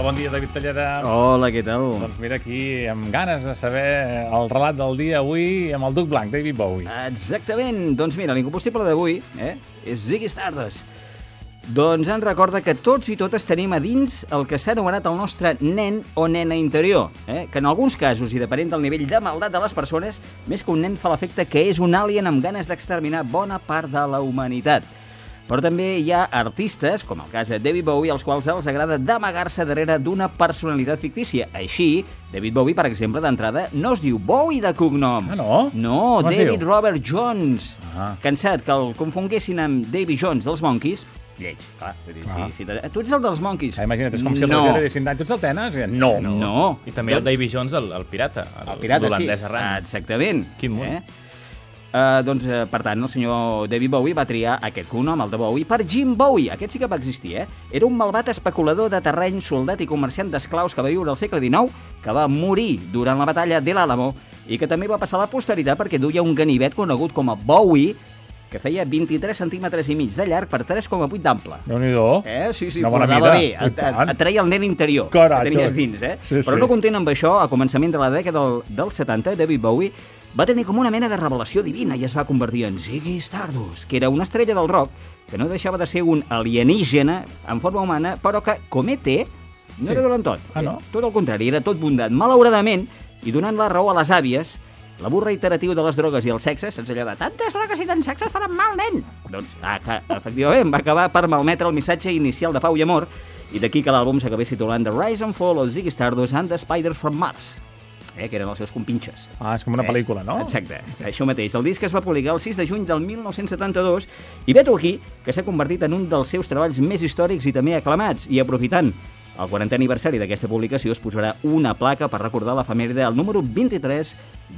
Hola, bon dia, David Tallera. Hola, què tal? Doncs mira aquí, amb ganes de saber el relat del dia avui amb el Duc Blanc, David Bowie. Exactament. Doncs mira, l'incombustible d'avui eh, és Ziggy Stardust. Doncs ens recorda que tots i totes tenim a dins el que s'ha anomenat el nostre nen o nena interior, eh? que en alguns casos, i depenent del nivell de maldat de les persones, més que un nen fa l'efecte que és un alien amb ganes d'exterminar bona part de la humanitat. Però també hi ha artistes, com el cas de David Bowie, als quals els agrada d'amagar-se darrere d'una personalitat fictícia. Així, David Bowie, per exemple, d'entrada, no es diu Bowie de cognom. Ah, no? No, Com David diu? Robert Jones. Ah. Cansat que el confonguessin amb Davy Jones dels Monkeys, lleig, clar. Vull dir, Ah. si, si, tu ets el dels Monkeys. Ah, imagina't, és com si el no. Roger haguessin dit, tu ets el tenes? No. No. no. I també el Davy Jones, el, el pirata. El pirata, sí. arran. Ah, Exactament. Quin món. Eh? Uh, doncs, uh, per tant, el senyor David Bowie va triar aquest cognom, el de Bowie, per Jim Bowie. Aquest sí que va existir, eh? Era un malvat especulador de terreny, soldat i comerciant d'esclaus que va viure al segle XIX, que va morir durant la batalla de l'Àlamo i que també va passar a la posteritat perquè duia un ganivet conegut com a Bowie, que feia 23 centímetres i mig de llarg per 3,8 d'ample. Déu-n'hi-do. Eh? Sí, sí, Una bona mida. bé. I Et, et, tant. et treia el nen interior Caratge. que tenies dins, eh? Sí, Però sí. no content amb això, a començament de la dècada del, dels 70, David Bowie va tenir com una mena de revelació divina i es va convertir en Ziggy Stardust, que era una estrella del rock que no deixava de ser un alienígena en forma humana, però que, com ET, no Sí. era dolent tot. Ah, no? Eh, Tot el contrari, era tot bondat. Malauradament, i donant la raó a les àvies, l'abús reiteratiu de les drogues i el sexe, sense allò de tantes drogues i tant sexe faran mal, nen! Doncs, ah, que, efectivament, va acabar per malmetre el missatge inicial de pau i amor, i d'aquí que l'àlbum s'acabés titulant The Rise and Fall of Ziggy Stardust and the Spiders from Mars, eh, que eren els seus compinxes. Ah, és com una pel·lícula, no? Exacte, això mateix. El disc es va publicar el 6 de juny del 1972 i veto aquí que s'ha convertit en un dels seus treballs més històrics i també aclamats. I aprofitant el 40è aniversari d'aquesta publicació es posarà una placa per recordar la família del número 23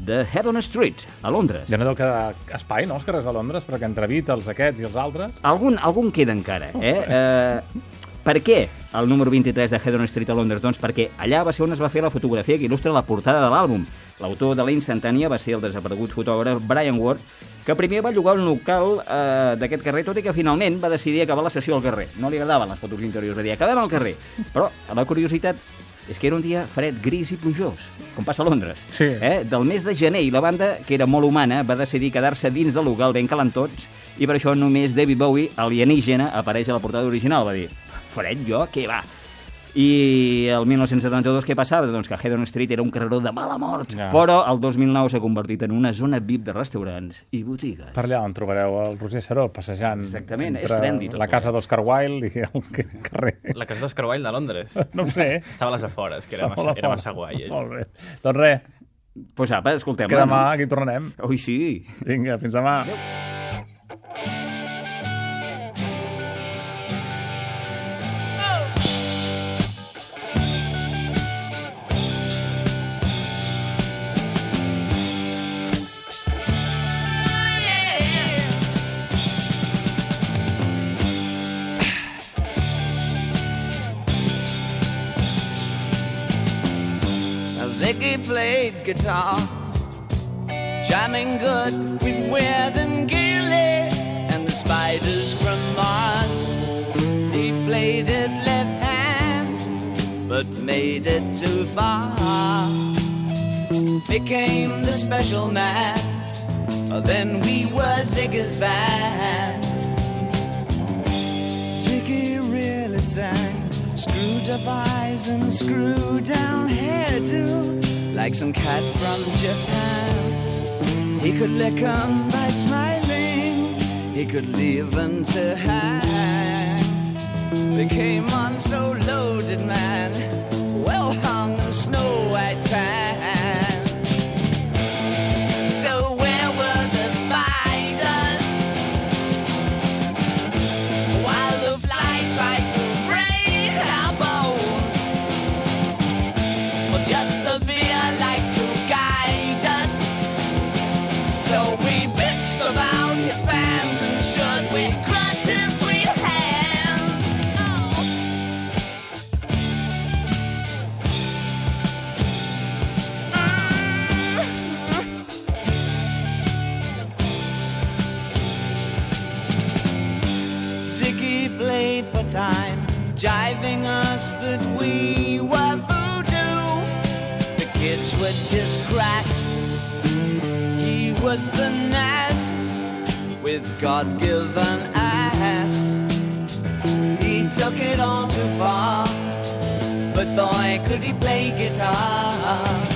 de Heaven Street, a Londres. Ja no deu quedar espai, no?, als carrers de Londres, perquè entre Beatles, aquests i els altres... Algun, algun queda encara, eh? eh per què el número 23 de Heaven Street a Londres? Doncs perquè allà va ser on es va fer la fotografia que il·lustra la portada de l'àlbum. L'autor de la instantània va ser el desaparegut fotògraf Brian Ward, que primer va llogar un local eh, d'aquest carrer, tot i que finalment va decidir acabar la sessió al carrer. No li agradaven les fotos interiors, va dir, acabem al carrer. Però la curiositat és que era un dia fred, gris i plujós, com passa a Londres. Sí. Eh? Del mes de gener, i la banda, que era molt humana, va decidir quedar-se dins del local ben calentots, i per això només David Bowie, alienígena, apareix a la portada original. Va dir, fred jo, què va? I el 1972 què passava? Doncs que Haydon Street era un carreró de mala mort, Ja. però el 2009 s'ha convertit en una zona VIP de restaurants i botigues. Per allà on trobareu el Roger Saró passejant Exactament, és trendy tot la casa d'Oscar Wilde i el carrer. La casa d'Oscar Wilde de Londres. No ho sé. Estava a les afores, que era massa, era massa guai. Ell. Molt bé. Doncs res, Pues apa, escoltem que demà aquí tornarem. Ui, sí. Vinga, fins demà. Ziggy played guitar, jamming good with Weird and Gilly and the spiders from Mars. He played it left hand, but made it too far. Became the special man, oh, then we were Ziggy's band. Ziggy really sang. Screwed up and screwed down hairdo, like some cat from Japan. He could lick 'em by smiling, he could leave them to hang. They came on so loaded, man, well hung snow white tan. Played for time, jiving us that we were voodoo. The kids were just crass. He was the Nas with God-given ass. He took it all too far, but boy, could he play guitar.